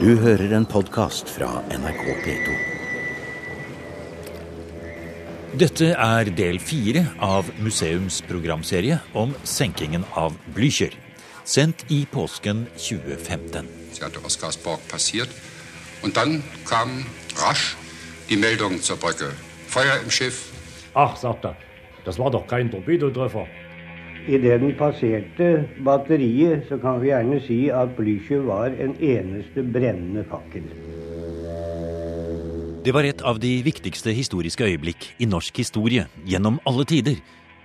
Du hører en podkast fra NRK P2. Dette er del fire av museums programserie om senkingen av Blücher. Sendt i påsken 2015. Sie hatte Oscarsborg passiert. Und dann kam rasch die Meldung zur Brücke. Feuer im Schiff. Ach, sagt er, das war doch kein Torpedotreffer. Idet den passerte batteriet, så kan vi gjerne si at Blücher var en eneste brennende fakkel. Det var et av de viktigste historiske øyeblikk i norsk historie gjennom alle tider,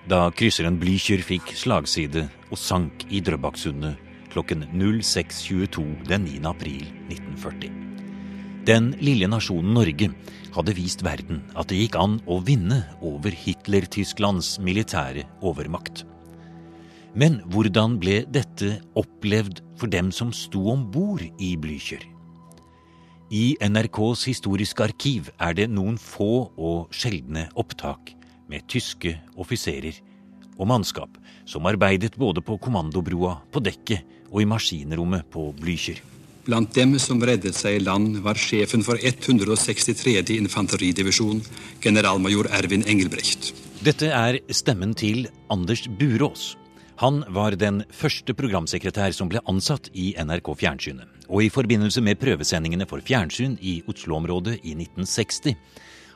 da krysseren Blücher fikk slagside og sank i Drøbaksundet klokken 06.22 den 9. april 1940. Den lille nasjonen Norge hadde vist verden at det gikk an å vinne over Hitler-Tysklands militære overmakt. Men hvordan ble dette opplevd for dem som sto om bord i Blücher? I NRKs historiske arkiv er det noen få og sjeldne opptak med tyske offiserer og mannskap som arbeidet både på kommandobroa, på dekket og i maskinrommet på Blücher. Blant dem som reddet seg i land, var sjefen for 163. infanteridivisjon, generalmajor Ervin Engelbrecht. Dette er stemmen til Anders Burås. Han var den første programsekretær som ble ansatt i NRK Fjernsynet. Og i forbindelse med prøvesendingene for fjernsyn i Oslo-området i 1960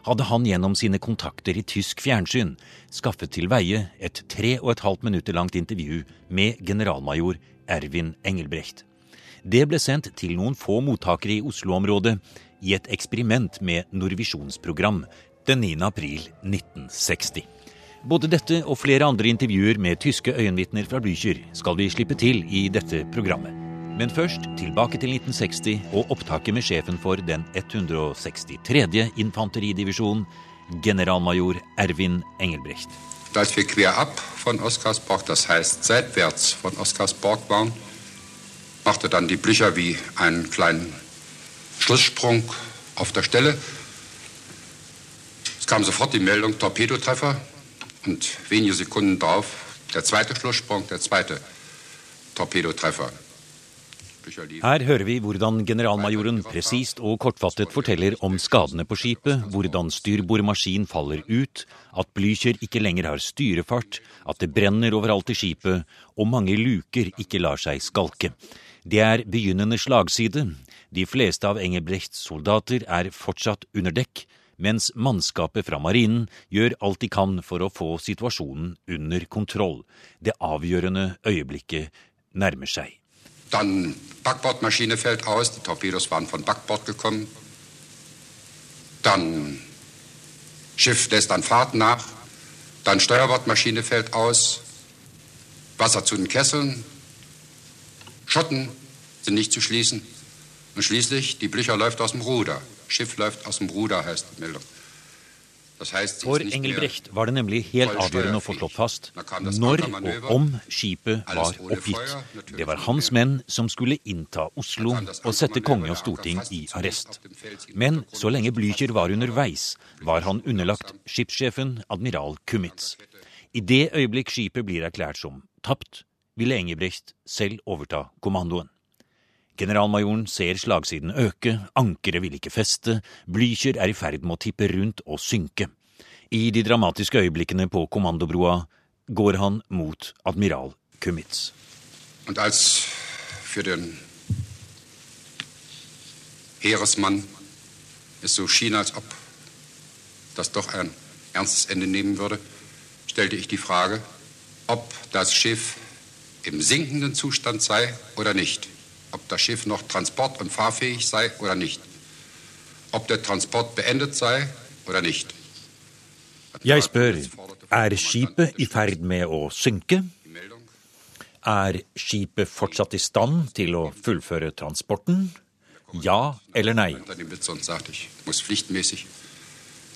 hadde han gjennom sine kontakter i tysk fjernsyn skaffet til veie et tre og et halvt minutter langt intervju med generalmajor Ervin Engelbrecht. Det ble sendt til noen få mottakere i Oslo-området i et eksperiment med Norvisjonsprogram den 9. april 1960. Både dette og flere andre intervjuer med tyske øyenvitner fra Blücher skal vi slippe til i dette programmet. Men først tilbake til 1960 og opptaket med sjefen for den 163. infanteridivisjonen, generalmajor Ervin Engelbrecht. Als wir quer ab von Oscarsborg, das heißt seitwärts von Oscarsborg waren, machte dann die Blücher wie einen kleinen Schlusssprung Stelle. Es kam sofort die Meldung Torpedotreffer und wenige Sekunden darauf der zweite Schlusssprung, der zweite Torpedotreffer. Her hører vi hvordan generalmajoren presist og kortfattet forteller om skadene på skipet, hvordan styrbordmaskin faller ut, at Blücher ikke lenger har styrefart, at det brenner overalt i skipet, og mange luker ikke lar seg skalke. Det er begynnende slagside. De fleste av Engebrechts soldater er fortsatt under dekk, mens mannskapet fra marinen gjør alt de kan for å få situasjonen under kontroll. Det avgjørende øyeblikket nærmer seg. Dann Backbordmaschine fällt aus, die Torpedos waren von Backbord gekommen. Dann Schiff lässt an Fahrt nach. Dann Steuerbordmaschine fällt aus. Wasser zu den Kesseln. Schotten sind nicht zu schließen. Und schließlich, die Blücher läuft aus dem Ruder. Schiff läuft aus dem Ruder, heißt die Meldung. For Engelbrecht var det nemlig helt avgjørende å få slått fast når og om skipet var oppgitt. Det var hans menn som skulle innta Oslo og sette konge og storting i arrest. Men så lenge Blücher var underveis, var han underlagt skipssjefen, admiral Kummitz. I det øyeblikk skipet blir erklært som tapt, ville Engelbrecht selv overta kommandoen. Generalmajoren ser slagsiden øke, ankeret vil ikke feste, Blücher er i ferd med å tippe rundt og synke. I de dramatiske øyeblikkene på kommandobroa går han mot admiral Kummitz. Und als für den Heeresmann es so schien, als ob das doch ein ernstes Ende nehmen würde, stellte ich die Frage, ob das Schiff im sinkenden Zustand sei oder nicht. Ob das Schiff noch transport- und fahrfähig sei oder nicht. Ob der Transport beendet sei oder nicht. Jeg spør, er skipet i ferd med å synke? Er skipet fortsatt i stand til å fullføre transporten? Ja eller nei?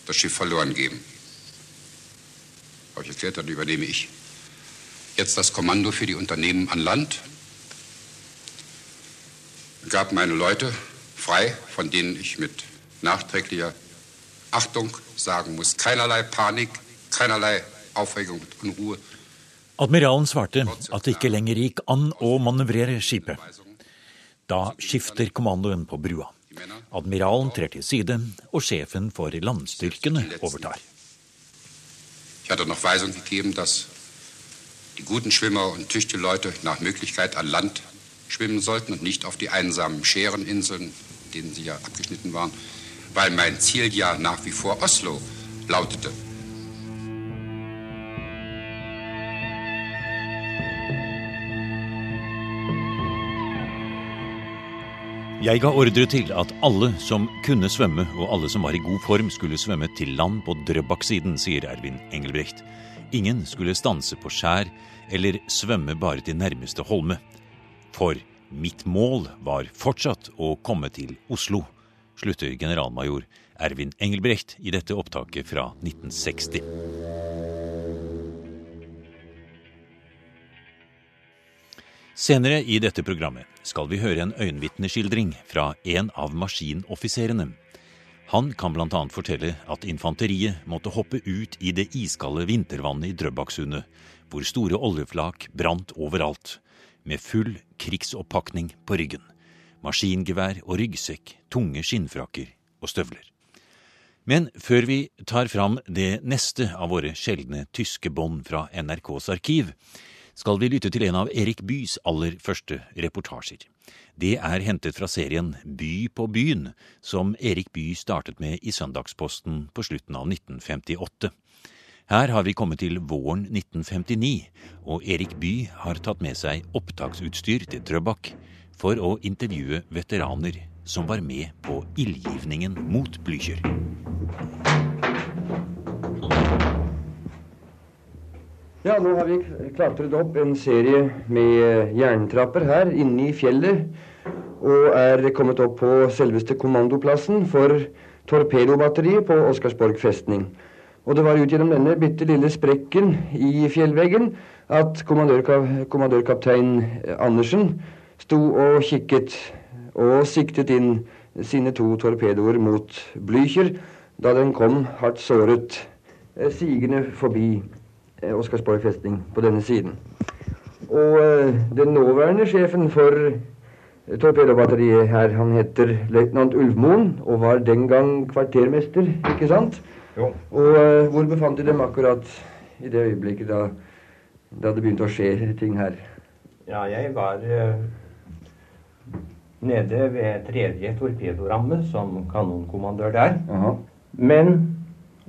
das Schiff verloren geben. Habe ich erklärt, dann übernehme ich jetzt das Kommando für die Unternehmen an Land. Gab meine Leute frei, von denen ich mit nachträglicher Achtung sagen muss, keinerlei Panik, keinerlei Aufregung und Unruhe. Admiralen svarte at det ikke lenger gikk an å manøvrere skipet. Da skifter kommandoen på brua. Admiralen trer til side, og sjefen for landstyrkene overtar. Ich hatte noch Weisung gegeben, dass die guten Schwimmer und tüchtige Leute nach Möglichkeit an Land schwimmen sollten und nicht auf die einsamen Schereninseln, denen sie ja abgeschnitten waren, weil mein Ziel ja nach wie vor Oslo lautete. Jeg ga ordre til at alle som kunne svømme, og alle som var i god form, skulle svømme til land på Drøbak-siden, sier Ervin Engelbrecht. Ingen skulle stanse på skjær eller svømme bare til nærmeste holme. For mitt mål var fortsatt å komme til Oslo, slutter generalmajor Ervin Engelbrecht i dette opptaket fra 1960. Senere i dette programmet skal vi høre en øyenvitneskildring fra en av maskinoffiserene. Han kan bl.a. fortelle at infanteriet måtte hoppe ut i det iskalde vintervannet i Drøbaksundet, hvor store oljeflak brant overalt, med full krigsoppakning på ryggen. Maskingevær og ryggsekk, tunge skinnfrakker og støvler. Men før vi tar fram det neste av våre sjeldne tyske bånd fra NRKs arkiv, skal vi lytte til en av Erik Bys aller første reportasjer. Det er hentet fra serien By på byen, som Erik By startet med i Søndagsposten på slutten av 1958. Her har vi kommet til våren 1959, og Erik By har tatt med seg opptaksutstyr til Drøbak for å intervjue veteraner som var med på ildgivningen mot Blücher. Ja, nå har vi klatret opp en serie med jerntrapper her inne i fjellet. Og er kommet opp på selveste kommandoplassen for torpedobatteriet på Oscarsborg festning. Og det var ut gjennom denne bitte lille sprekken i fjellveggen at kommandørkap kommandørkaptein Andersen sto og kikket og siktet inn sine to torpedoer mot Blücher da den kom hardt såret sigende forbi Eh, Oscarsborg festning på denne siden. Og eh, den nåværende sjefen for eh, torpedobatteriet her, han heter løytnant Ulvmoen og var den gang kvartermester, ikke sant? Jo. Og uh, hvor befant de dem akkurat i det øyeblikket da, da det begynte å skje ting her? Ja, jeg var uh, nede ved tredje torpedoramme som kanonkommandør der. Aha. Men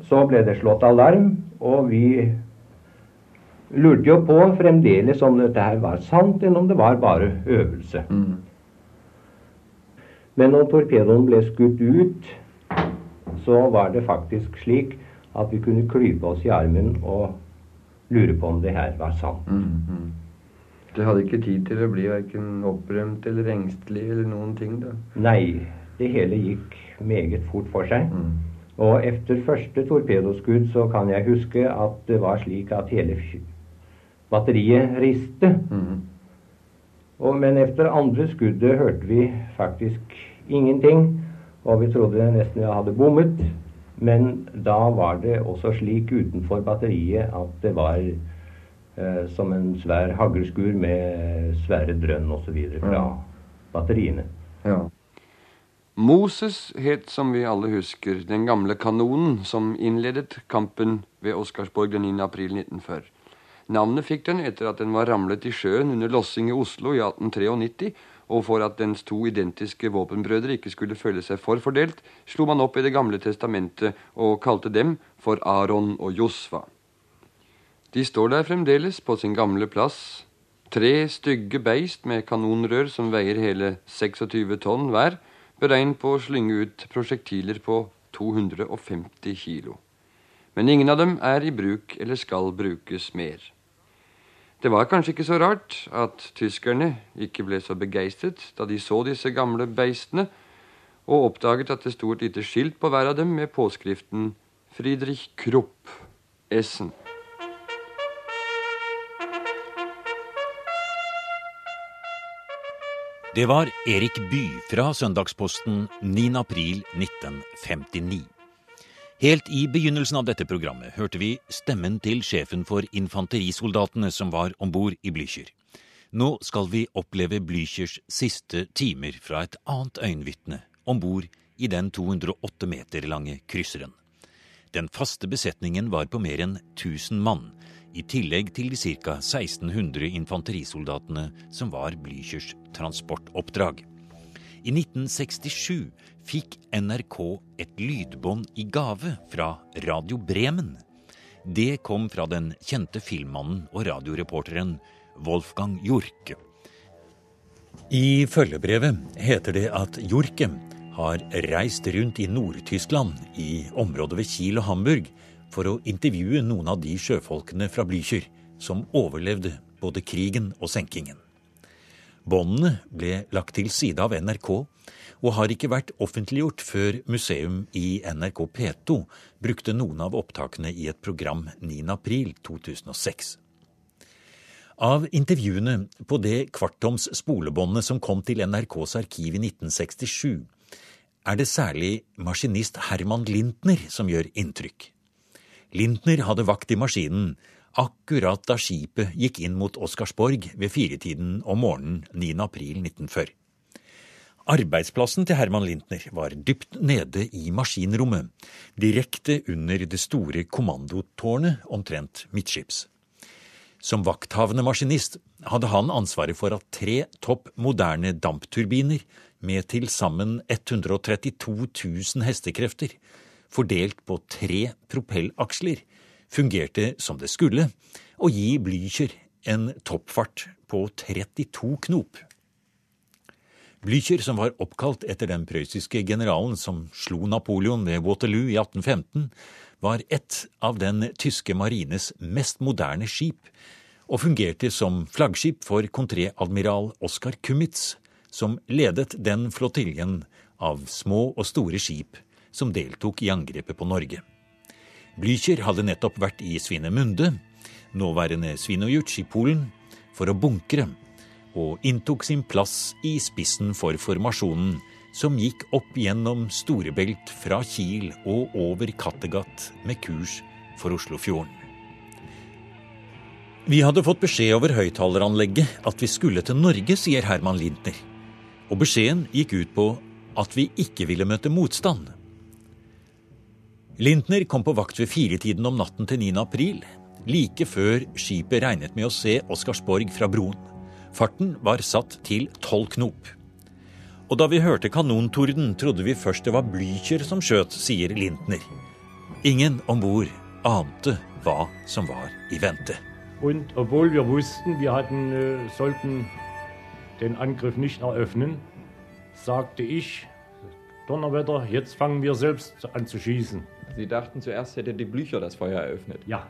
så ble det slått alarm, og vi lurte jo på fremdeles om dette her var sant, enn om det var bare øvelse. Mm. Men når torpedoen ble skutt ut, så var det faktisk slik at vi kunne klype oss i armen og lure på om det her var sant. Mm, mm. Det hadde ikke tid til å bli verken opprømt eller engstelig eller noen ting, da? Nei, det hele gikk meget fort for seg. Mm. Og etter første torpedoskudd så kan jeg huske at det var slik at hele batteriet riste. Mm. Og, men etter andre skuddet hørte vi faktisk ingenting, og vi trodde nesten vi hadde bommet. Men da var det også slik utenfor batteriet at det var eh, som en svær haglskur med svære drønn osv. fra Ja. batteriene. Ja. Moses het, som vi alle husker, den gamle kanonen som innledet kampen ved Oscarsborg den 9. april 1940. Navnet fikk den etter at den var ramlet i sjøen under lossing i Oslo i 1893, og for at dens to identiske våpenbrødre ikke skulle føle seg for fordelt, slo man opp i Det gamle testamentet og kalte dem for Aron og Josva. De står der fremdeles på sin gamle plass, tre stygge beist med kanonrør som veier hele 26 tonn hver, beregnet på å slynge ut prosjektiler på 250 kilo. Men ingen av dem er i bruk eller skal brukes mer. Det var kanskje ikke så rart at tyskerne ikke ble så begeistret da de så disse gamle beistene, og oppdaget at det sto et lite skilt på hver av dem med påskriften Friedrich Krupp, Essen. Det var Erik By fra Søndagsposten 9. april 1959. Helt i begynnelsen av dette programmet hørte vi stemmen til sjefen for infanterisoldatene som var om bord i Blücher. Nå skal vi oppleve Blüchers siste timer fra et annet øyenvitne om bord i den 208 meter lange krysseren. Den faste besetningen var på mer enn 1000 mann, i tillegg til de ca. 1600 infanterisoldatene som var Blüchers transportoppdrag. I 1967 fikk NRK et lydbånd i gave fra Radio Bremen. Det kom fra den kjente filmmannen og radioreporteren Wolfgang Jorke. I følgebrevet heter det at Jorke har reist rundt i Nord-Tyskland, i området ved Kiel og Hamburg, for å intervjue noen av de sjøfolkene fra Blücher som overlevde både krigen og senkingen. Båndene ble lagt til side av NRK og har ikke vært offentliggjort før museum i NRK P2 brukte noen av opptakene i et program 9.4.2006. Av intervjuene på det kvartoms spolebåndet som kom til NRKs arkiv i 1967, er det særlig maskinist Herman Lintner som gjør inntrykk. Lintner hadde vakt i maskinen akkurat da skipet gikk inn mot Oscarsborg ved firetiden om morgenen 9. april 1940. Arbeidsplassen til Herman Lintner var dypt nede i maskinrommet, direkte under det store kommandotårnet omtrent midtskips. Som vakthavende maskinist hadde han ansvaret for at tre topp moderne dampturbiner med til sammen 132 000 hestekrefter, fordelt på tre propellaksler, fungerte som det skulle, og gi Blücher en toppfart på 32 knop. Blücher, som var oppkalt etter den prøyssiske generalen som slo Napoleon ved Waterloo i 1815, var ett av den tyske marines mest moderne skip, og fungerte som flaggskip for kontreadmiral Oskar Kummitz, som ledet den flotiljen av små og store skip som deltok i angrepet på Norge. Blücher hadde nettopp vært i Svinemunde, nåværende Svinojuc i Polen, for å bunkre, og inntok sin plass i spissen for formasjonen som gikk opp gjennom Storebelt fra Kiel og over Kattegat med kurs for Oslofjorden. Vi hadde fått beskjed over høyttaleranlegget at vi skulle til Norge, sier Herman Lintner. Og beskjeden gikk ut på at vi ikke ville møte motstand. Lintner kom på vakt ved firetiden om natten til 9. april, like før skipet regnet med å se Oscarsborg fra broen. Farten var satt til tolv knop. Og da vi hørte kanontorden, trodde vi først det var Blücher som skjøt, sier Lintner. Ingen om bord ante hva som var i vente. Und obwohl wir wussten, wir hatten, äh, sollten den Angriff nicht eröffnen, sagte ich, Donnerwetter, jetzt fangen wir selbst an zu schießen. Sie dachten zuerst hätte die Blücher das Feuer eröffnet. Ja.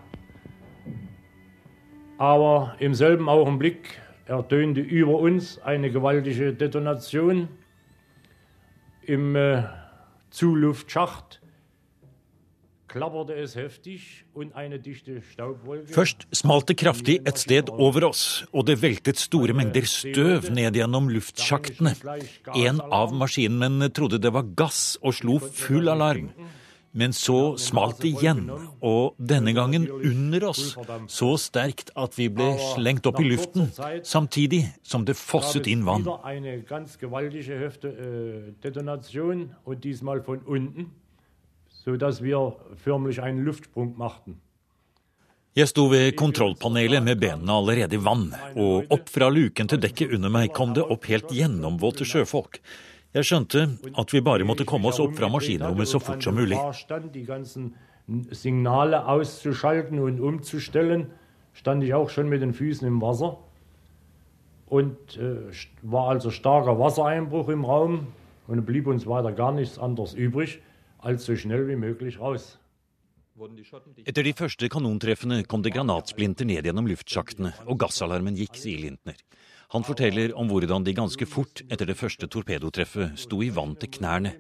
Aber im selben Augenblick ertönte über uns eine gewaltige Detonation im äh, Zuluftschacht. klapperte es heftig und eine dichte Staubwolke Først smalt det kraftig et sted over oss, og det veltet store mengder støv ned gjennom luftsjaktene. En av maskinmennene trodde det var gass og slo full alarm. Men så smalt det igjen, og denne gangen under oss, så sterkt at vi ble slengt opp i luften, samtidig som det fosset inn vann. äh. Jeg sto ved kontrollpanelet med benene allerede i vann, og opp fra luken til dekket under meg kom det opp helt gjennomvåte sjøfolk. Jeg skjønte at vi bare måtte komme oss opp fra maskinrommet så fort som mulig. Da stand die ganzen Signale auszuschalten und umzustellen, stand ich auch schon mit den Füßen im Wasser und äh, war also starker Wassereinbruch im Raum und blieb uns weiter gar nichts anderes übrig, als so schnell wie möglich raus. Etter de første kanontreffene kom det granatsplinter ned gjennom luftsjaktene, og gassalarmen gikk, sier Lintner. Han forteller om hvordan de ganske fort etter det første torpedotreffet sto i vann til knærne,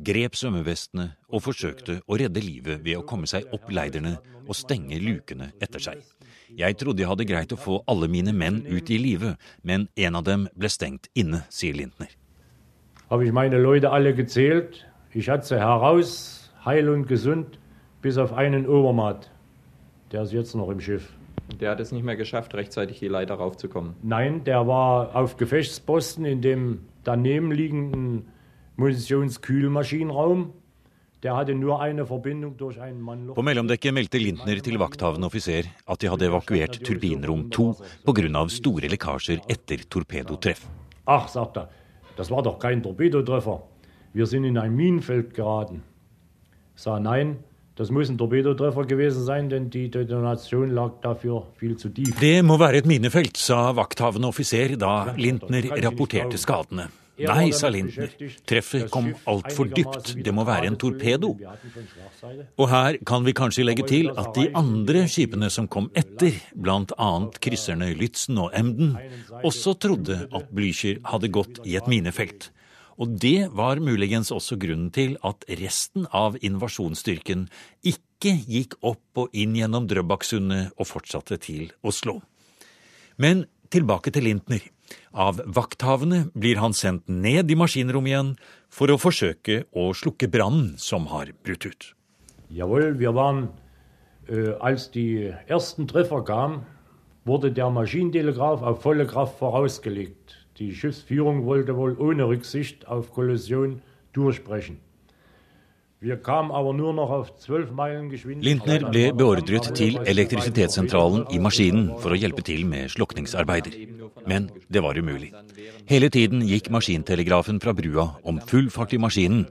grep svømmevestene og forsøkte å redde livet ved å komme seg opp leiderne og stenge lukene etter seg. Jeg trodde jeg hadde greit å få alle mine menn ut i live, men en av dem ble stengt inne, sier Lintner. Habe ich meine Leute alle gezählt. Ich hatte heraus, heil und gesund, bis auf einen Obermatt. Der ist jetzt noch im Schiff. Der hat es nicht mehr geschafft, rechtzeitig die Leiter raufzukommen. Nein, der war auf Gefechtsposten in dem daneben liegenden Munitionskühlmaschinenraum. Der hadde nur eine Forbindung durch ein Mannloch. På mellomdekket meldte Lintner til vakthavende offiser at de hadde evakuert turbinrom 2 pga. store lekkasjer etter torpedotreff. Ach, sagt er, das war doch kein Torpedotreffer. Wir sind in ein Minenfeld geraten. Sah nein, das muss ein Torpedotreffer gewesen sein, denn die Detonation lag dafür viel zu tief. Det må være et minefelt, sa vakthavende offiser da Lintner rapporterte skadene. Nei, sa Lintner, treffet kom altfor dypt, det må være en torpedo. Og her kan vi kanskje legge til at de andre skipene som kom etter, bl.a. krysserne Lützen og Emden, også trodde at Blücher hadde gått i et minefelt. Og det var muligens også grunnen til at resten av invasjonsstyrken ikke gikk opp og inn gjennom Drøbaksundet og fortsatte til Oslo. Men tilbake til Lintner. Av vakthavende blir han sendt ned i maskinrommet igjen for å forsøke å slukke brannen som har brutt ut. Jawohl, wir waren, äh, als die ersten Treffer kamen, wurde der Maschinentelegraph auf volle Kraft vorausgelegt. Die Schiffsführung wollte wohl ohne Rücksicht auf Kollision durchbrechen. Wir kamen aber nur noch auf 12 Meilen Geschwindigkeit. Lintner ble beordret til elektrisitetssentralen i maskinen for å hjelpe til med slukningsarbeider. Men det var umulig. Hele tiden gikk maskintelegrafen fra brua om full fart i maskinen.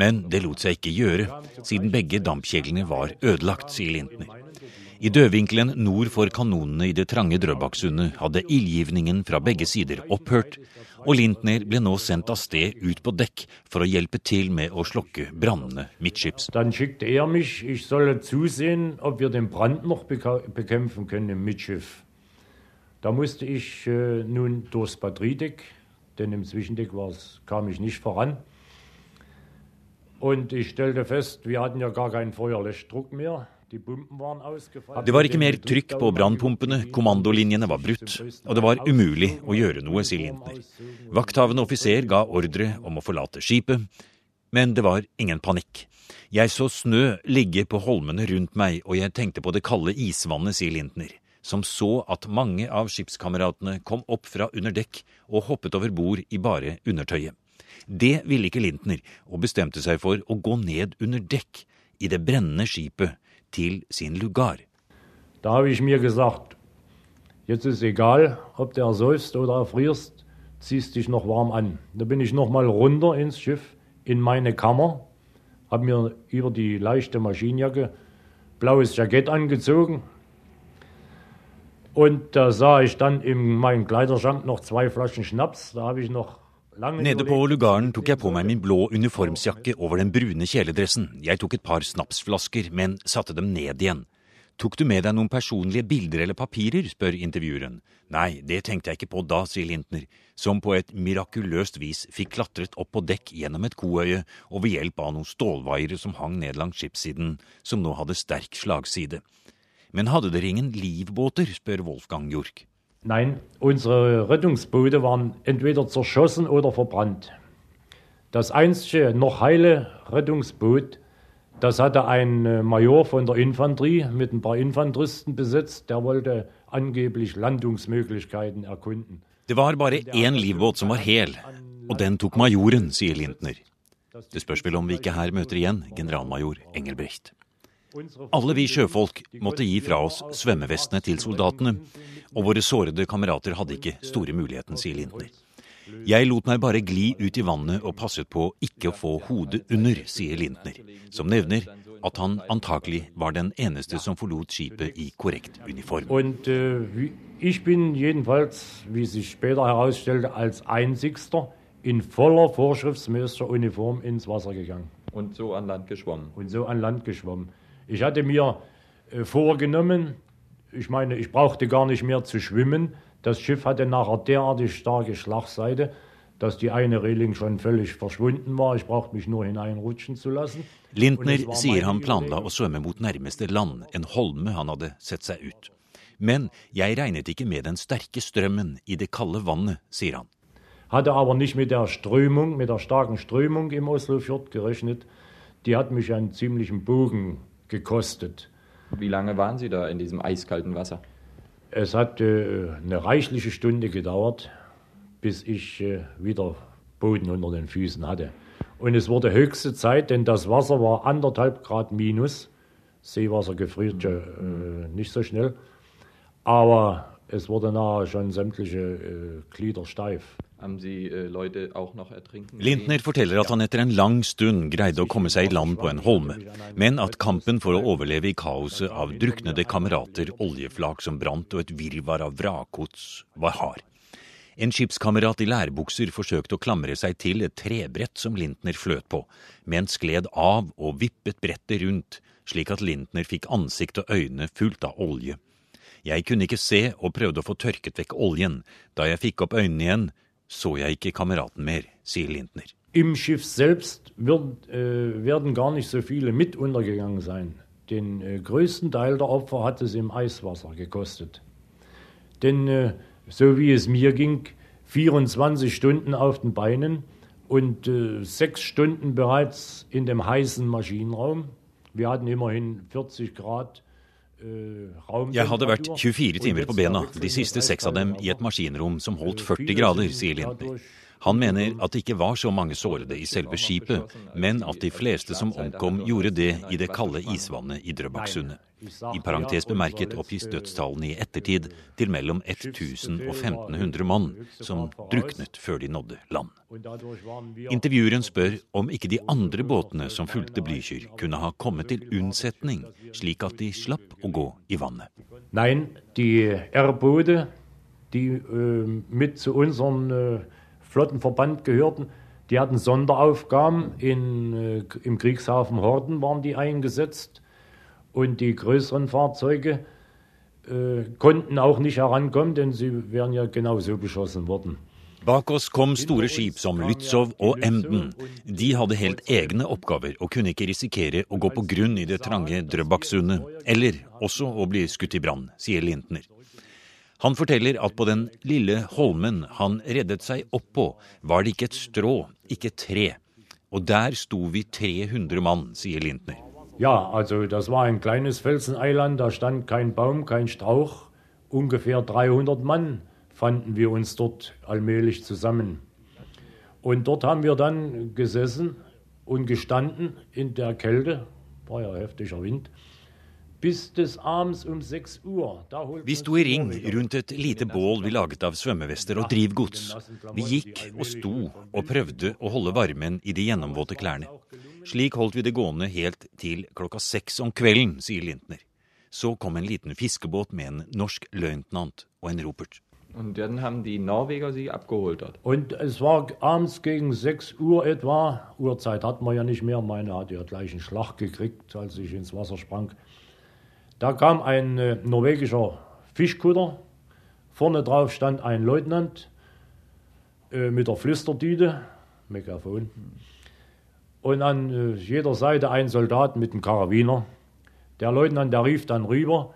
Men det lot seg ikke gjøre, siden begge dampkjeglene var ødelagt, sier Lintner. I dødvinkelen nord for kanonene i det trange Drøbaksundet hadde ildgivningen fra begge sider opphørt, og Lintner ble nå sendt av sted ut på dekk for å hjelpe til med å slokke brannene midtskips. Da musste ich äh, nun durchs Batteriedeck, denn im Zwischendeck kam ich nicht voran. Und ich stellte fest, wir hatten ja gar noe Feuerlöschdruck mehr. Det var ikke mer trykk på brannpumpene, kommandolinjene var brutt, og det var umulig å gjøre noe, sier Lintner. Vakthavende offiser ga ordre om å forlate skipet, men det var ingen panikk. Jeg så snø ligge på holmene rundt meg, og jeg tenkte på det kalde isvannet, sier Lintner, som så at mange av skipskameratene kom opp fra under dekk og hoppet over bord i bare undertøyet. Det ville ikke Lintner, og bestemte seg for å gå ned under dekk i det brennende skipet til sin lugar. Da habe ich mir gesagt, jetzt ist egal, ob du ersäufst oder erfrierst, ziehst dich noch warm an. Da bin ich noch mal runter ins Schiff, in meine Kammer, habe mir über die leichte Maschinenjacke blaues Jackett angezogen. Und da sah ich dann in meinem Kleiderschrank noch zwei Flaschen Schnaps. Da habe ich noch Nede på lugaren tok jeg på meg min blå uniformsjakke over den brune kjeledressen. Jeg tok et par snapsflasker, men satte dem ned igjen. Tok du med deg noen personlige bilder eller papirer, spør intervjueren. Nei, det tenkte jeg ikke på da, sier Lintner, som på et mirakuløst vis fikk klatret opp på dekk gjennom et koøye og ved hjelp av noen stålvaiere som hang ned langs skipssiden, som nå hadde sterk slagside. Men hadde dere ingen livbåter, spør Wolfgang Jork. Nein, unsere Rettungsboote waren entweder zerschossen oder verbrannt. Das einzige noch heile Rettungsboot, das hatte ein äh, Major von der Infanterie mit ein paar Infanteristen besetzt, der wollte angeblich Landungsmöglichkeiten erkunden. Det var bare én livbåt som var hel, og den tok majoren, sier Lintner. Det spørs vel om vi ikke her møter igjen generalmajor Engelbrecht. Alle vi sjøfolk måtte gi fra oss svømmevestene til soldatene, og våre sårede kamerater hadde ikke store muligheten, sier Lindner. Jeg lot meg bare gli ut i vannet og passet på ikke å få hodet under, sier Lindner, som nevner at han antakelig var den eneste som forlot skipet i korrekt uniform. Und wie- ich bin jedenfalls, wie sich später herausstellte, als einzigster in voller vorschriftsmäßiger Uniform ins Wasser gegangen. Und so an Land geschwommen. und so an Land geschwommen. Ich hatte mir äh, vorgenommen, ich meine, ich brauchte gar nicht mehr zu schwimmen. Das Schiff hatte nachher derartig starke Schlagseite, dass die eine Reling schon völlig verschwunden war. Ich brauchte mich nur hineinrutschen zu lassen. Lintner war sier han planla å svømme mot nærmeste land, en holme han hadde sett seg ut. Men jeg regnet ikke med den sterke strømmen i det kalde vannet, sier han. Hatte aber nicht mit der Strömung, mit der starken Strömung im Oslofjord gerechnet. Die hat mich einen ziemlichen Bogen gekostet. Wie lange waren Sie da in diesem eiskalten Wasser? Es hat äh, eine reichliche Stunde gedauert, bis ich äh, wieder Boden unter den Füßen hatte. Und es wurde höchste Zeit, denn das Wasser war anderthalb Grad minus. Seewasser gefriert ja äh, nicht so schnell. Aber es wurde nachher schon sämtliche äh, Glieder steif. Äh, Lintner forteller at han etter en lang stund greide å komme seg i land på en holme, men at kampen for å overleve i kaoset av druknede kamerater, oljeflak som brant og et virvar av vrakgods var hard. En skipskamerat i lærbukser forsøkte å klamre seg til et trebrett som Lintner fløt på, men skled av og vippet brettet rundt, slik at Lintner fikk ansikt og øyne fullt av olje. Jeg kunne ikke se og prøvde å få tørket vekk oljen. Da jeg fikk opp øynene igjen, så jeg ikke kameraten mer, sier Lintner. Im Schiff selbst wird, äh, werden gar nicht so viele mit untergegangen sein. Den äh, größten Teil der Opfer hat es im Eiswasser gekostet. Denn äh, so wie es mir ging, 24 Stunden auf den Beinen und äh, sechs Stunden bereits in dem heißen Maschinenraum. Wir hatten immerhin 40 Grad. Äh, Jeg hadde vært 24 timer på bena, de siste seks av dem i et maskinrom som holdt 40 grader, sier Lintner. Han mener at det ikke var så mange sårede i selve skipet, men at de fleste som omkom, gjorde det i det kalde isvannet i Drøbaksundet. I parentes bemerket oppgis dødstallene i ettertid til mellom 1000 og 1500 mann som druknet før de nådde land. Intervjueren spør om ikke de andre båtene som fulgte Blücher, kunne ha kommet til unnsetning, slik at de slapp å gå i vannet. Nein, die R-Boote, die äh, mit Flottenverband gehörten, die hatten Sonderaufgaben. In, äh, Im Kriegshafen Horden waren die eingesetzt und die größeren Fahrzeuge äh, konnten auch nicht herankommen, denn sie wären ja genauso beschossen worden. Bak oss kom store skip som Lützow og Emden. De hadde helt egne oppgaver og kunne ikke risikere å gå på grunn i det trange Drøbaksundet, eller også å bli skutt i brann, sier Lintner. Han forteller at på den lille holmen han reddet seg opp på, var det ikke et strå, ikke et tre. Og der sto vi 300 mann, sier Lintner. Ja, altså, das var en kleines Felseneiland, Der stand kein Baum, kein Strauch. Ungefähr 300 Mann fanden wir uns dort allmählich zusammen. Und dort haben wir dann gesessen und gestanden in der Kälte, war ja heftiger Wind, Vi sto i ring rundt et lite bål vi laget av svømmevester og drivgods. Vi gikk og sto og prøvde å holde varmen i de gjennomvåte klærne. Slik holdt vi det gående helt til klokka seks om kvelden, sier Lintner. Så kom en liten fiskebåt med en norsk løytnant og en ropert. Und dann haben die Norweger Sie abgeholt dort. Und es war abends gegen 6 Uhr etwa. Uhrzeit hatten wir ja nicht mehr. Meine hatte ja gleich einen Schlag gekriegt, als ich ins Wasser sprang. Da kam ein äh, norwegischer Fischkutter. Vorne drauf stand ein Leutnant äh, mit der Flüstertüte, Megafon. Und an äh, jeder Seite ein Soldat mit einem Karabiner. Der Leutnant, der rief dann rüber,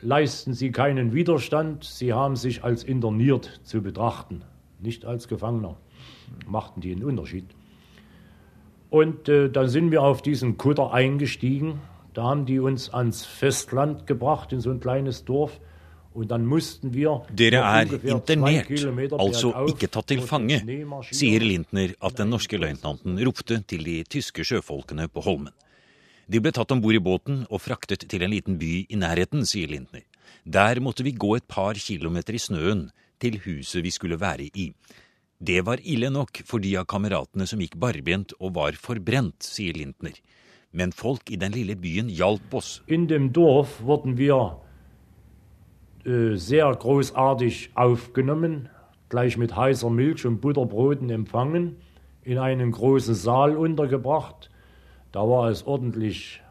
leisten Sie keinen Widerstand, Sie haben sich als interniert zu betrachten, nicht als Gefangener. Machten die einen Unterschied. Und äh, dann sind wir auf diesen Kutter eingestiegen. Da haben die uns ans Festland gebracht, in so ein kleines Dorf. Dere er internert, altså ikke tatt til fange, sier Lintner at den norske løytnanten ropte til de tyske sjøfolkene på Holmen. De ble tatt om bord i båten og fraktet til en liten by i nærheten, sier Lintner. Der måtte vi gå et par kilometer i snøen til huset vi skulle være i. Det var ille nok for de av kameratene som gikk barbent og var forbrent, sier Lintner. Men folk i den lille byen hjalp oss. In dem Dorf wurden wir äh, sehr großartig aufgenommen, gleich mit heißer Milch und Butterbroten empfangen, in einen großen Saal untergebracht. Da war es ordentlich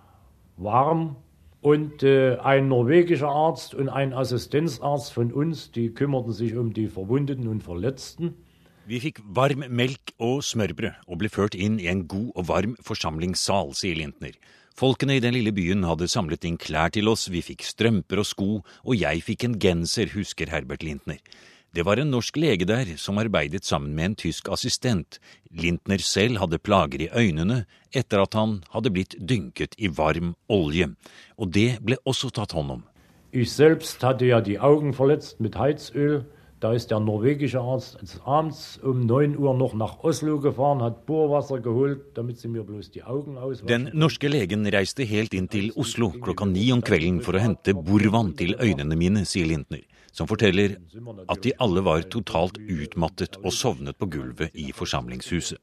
warm. Und äh, ein norwegischer Arzt und ein Assistenzarzt von uns, die kümmerten sich um die Verwundeten und Verletzten. Vi fikk varm melk og smørbrød og ble ført inn i en god og varm forsamlingssal, sier Lintner. Folkene i den lille byen hadde samlet inn klær til oss, vi fikk strømper og sko, og jeg fikk en genser, husker Herbert Lintner. Det var en norsk lege der som arbeidet sammen med en tysk assistent. Lintner selv hadde plager i øynene etter at han hadde blitt dynket i varm olje, og det ble også tatt hånd om. Jeg selv hadde ja de øynene med mit Heizöl. Da ist der norwegische Arzt abends um 9 Uhr noch nach Oslo gefahren, hat Bohrwasser geholt, damit sie mir bloß die Augen auswaschen. Den norske legen reiste helt inn til Oslo klokka ni om kvelden for å hente borvann til øynene mine, sier Lintner, som forteller at de alle var totalt utmattet og sovnet på gulvet i forsamlingshuset.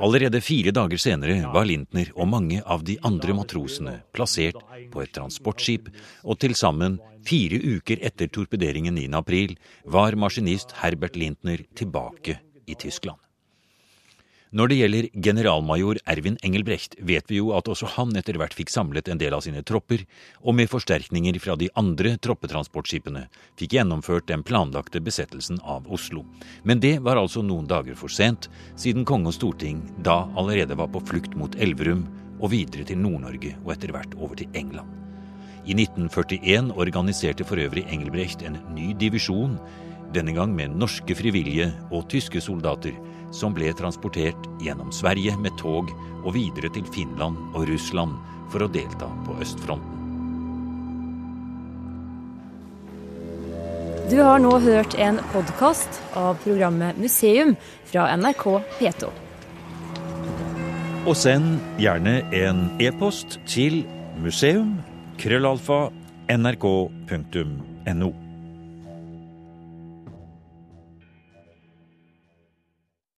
Allerede fire dager senere var Lintner og mange av de andre matrosene plassert på et transportskip, og til sammen fire uker etter torpederingen 9.4 var maskinist Herbert Lintner tilbake i Tyskland. Når det gjelder generalmajor Ervin Engelbrecht, vet vi jo at også han etter hvert fikk samlet en del av sine tropper, og med forsterkninger fra de andre troppetransportskipene fikk gjennomført den planlagte besettelsen av Oslo. Men det var altså noen dager for sent, siden konge og storting da allerede var på flukt mot Elverum og videre til Nord-Norge og etter hvert over til England. I 1941 organiserte for øvrig Engelbrecht en ny divisjon, denne gang med norske frivillige og tyske soldater, som ble transportert gjennom Sverige med tog og videre til Finland og Russland for å delta på østfronten. Du har nå hørt en podkast av programmet Museum fra NRK P2. Og send gjerne en e-post til museum.krøllalfa.nrk.no. nrk.no.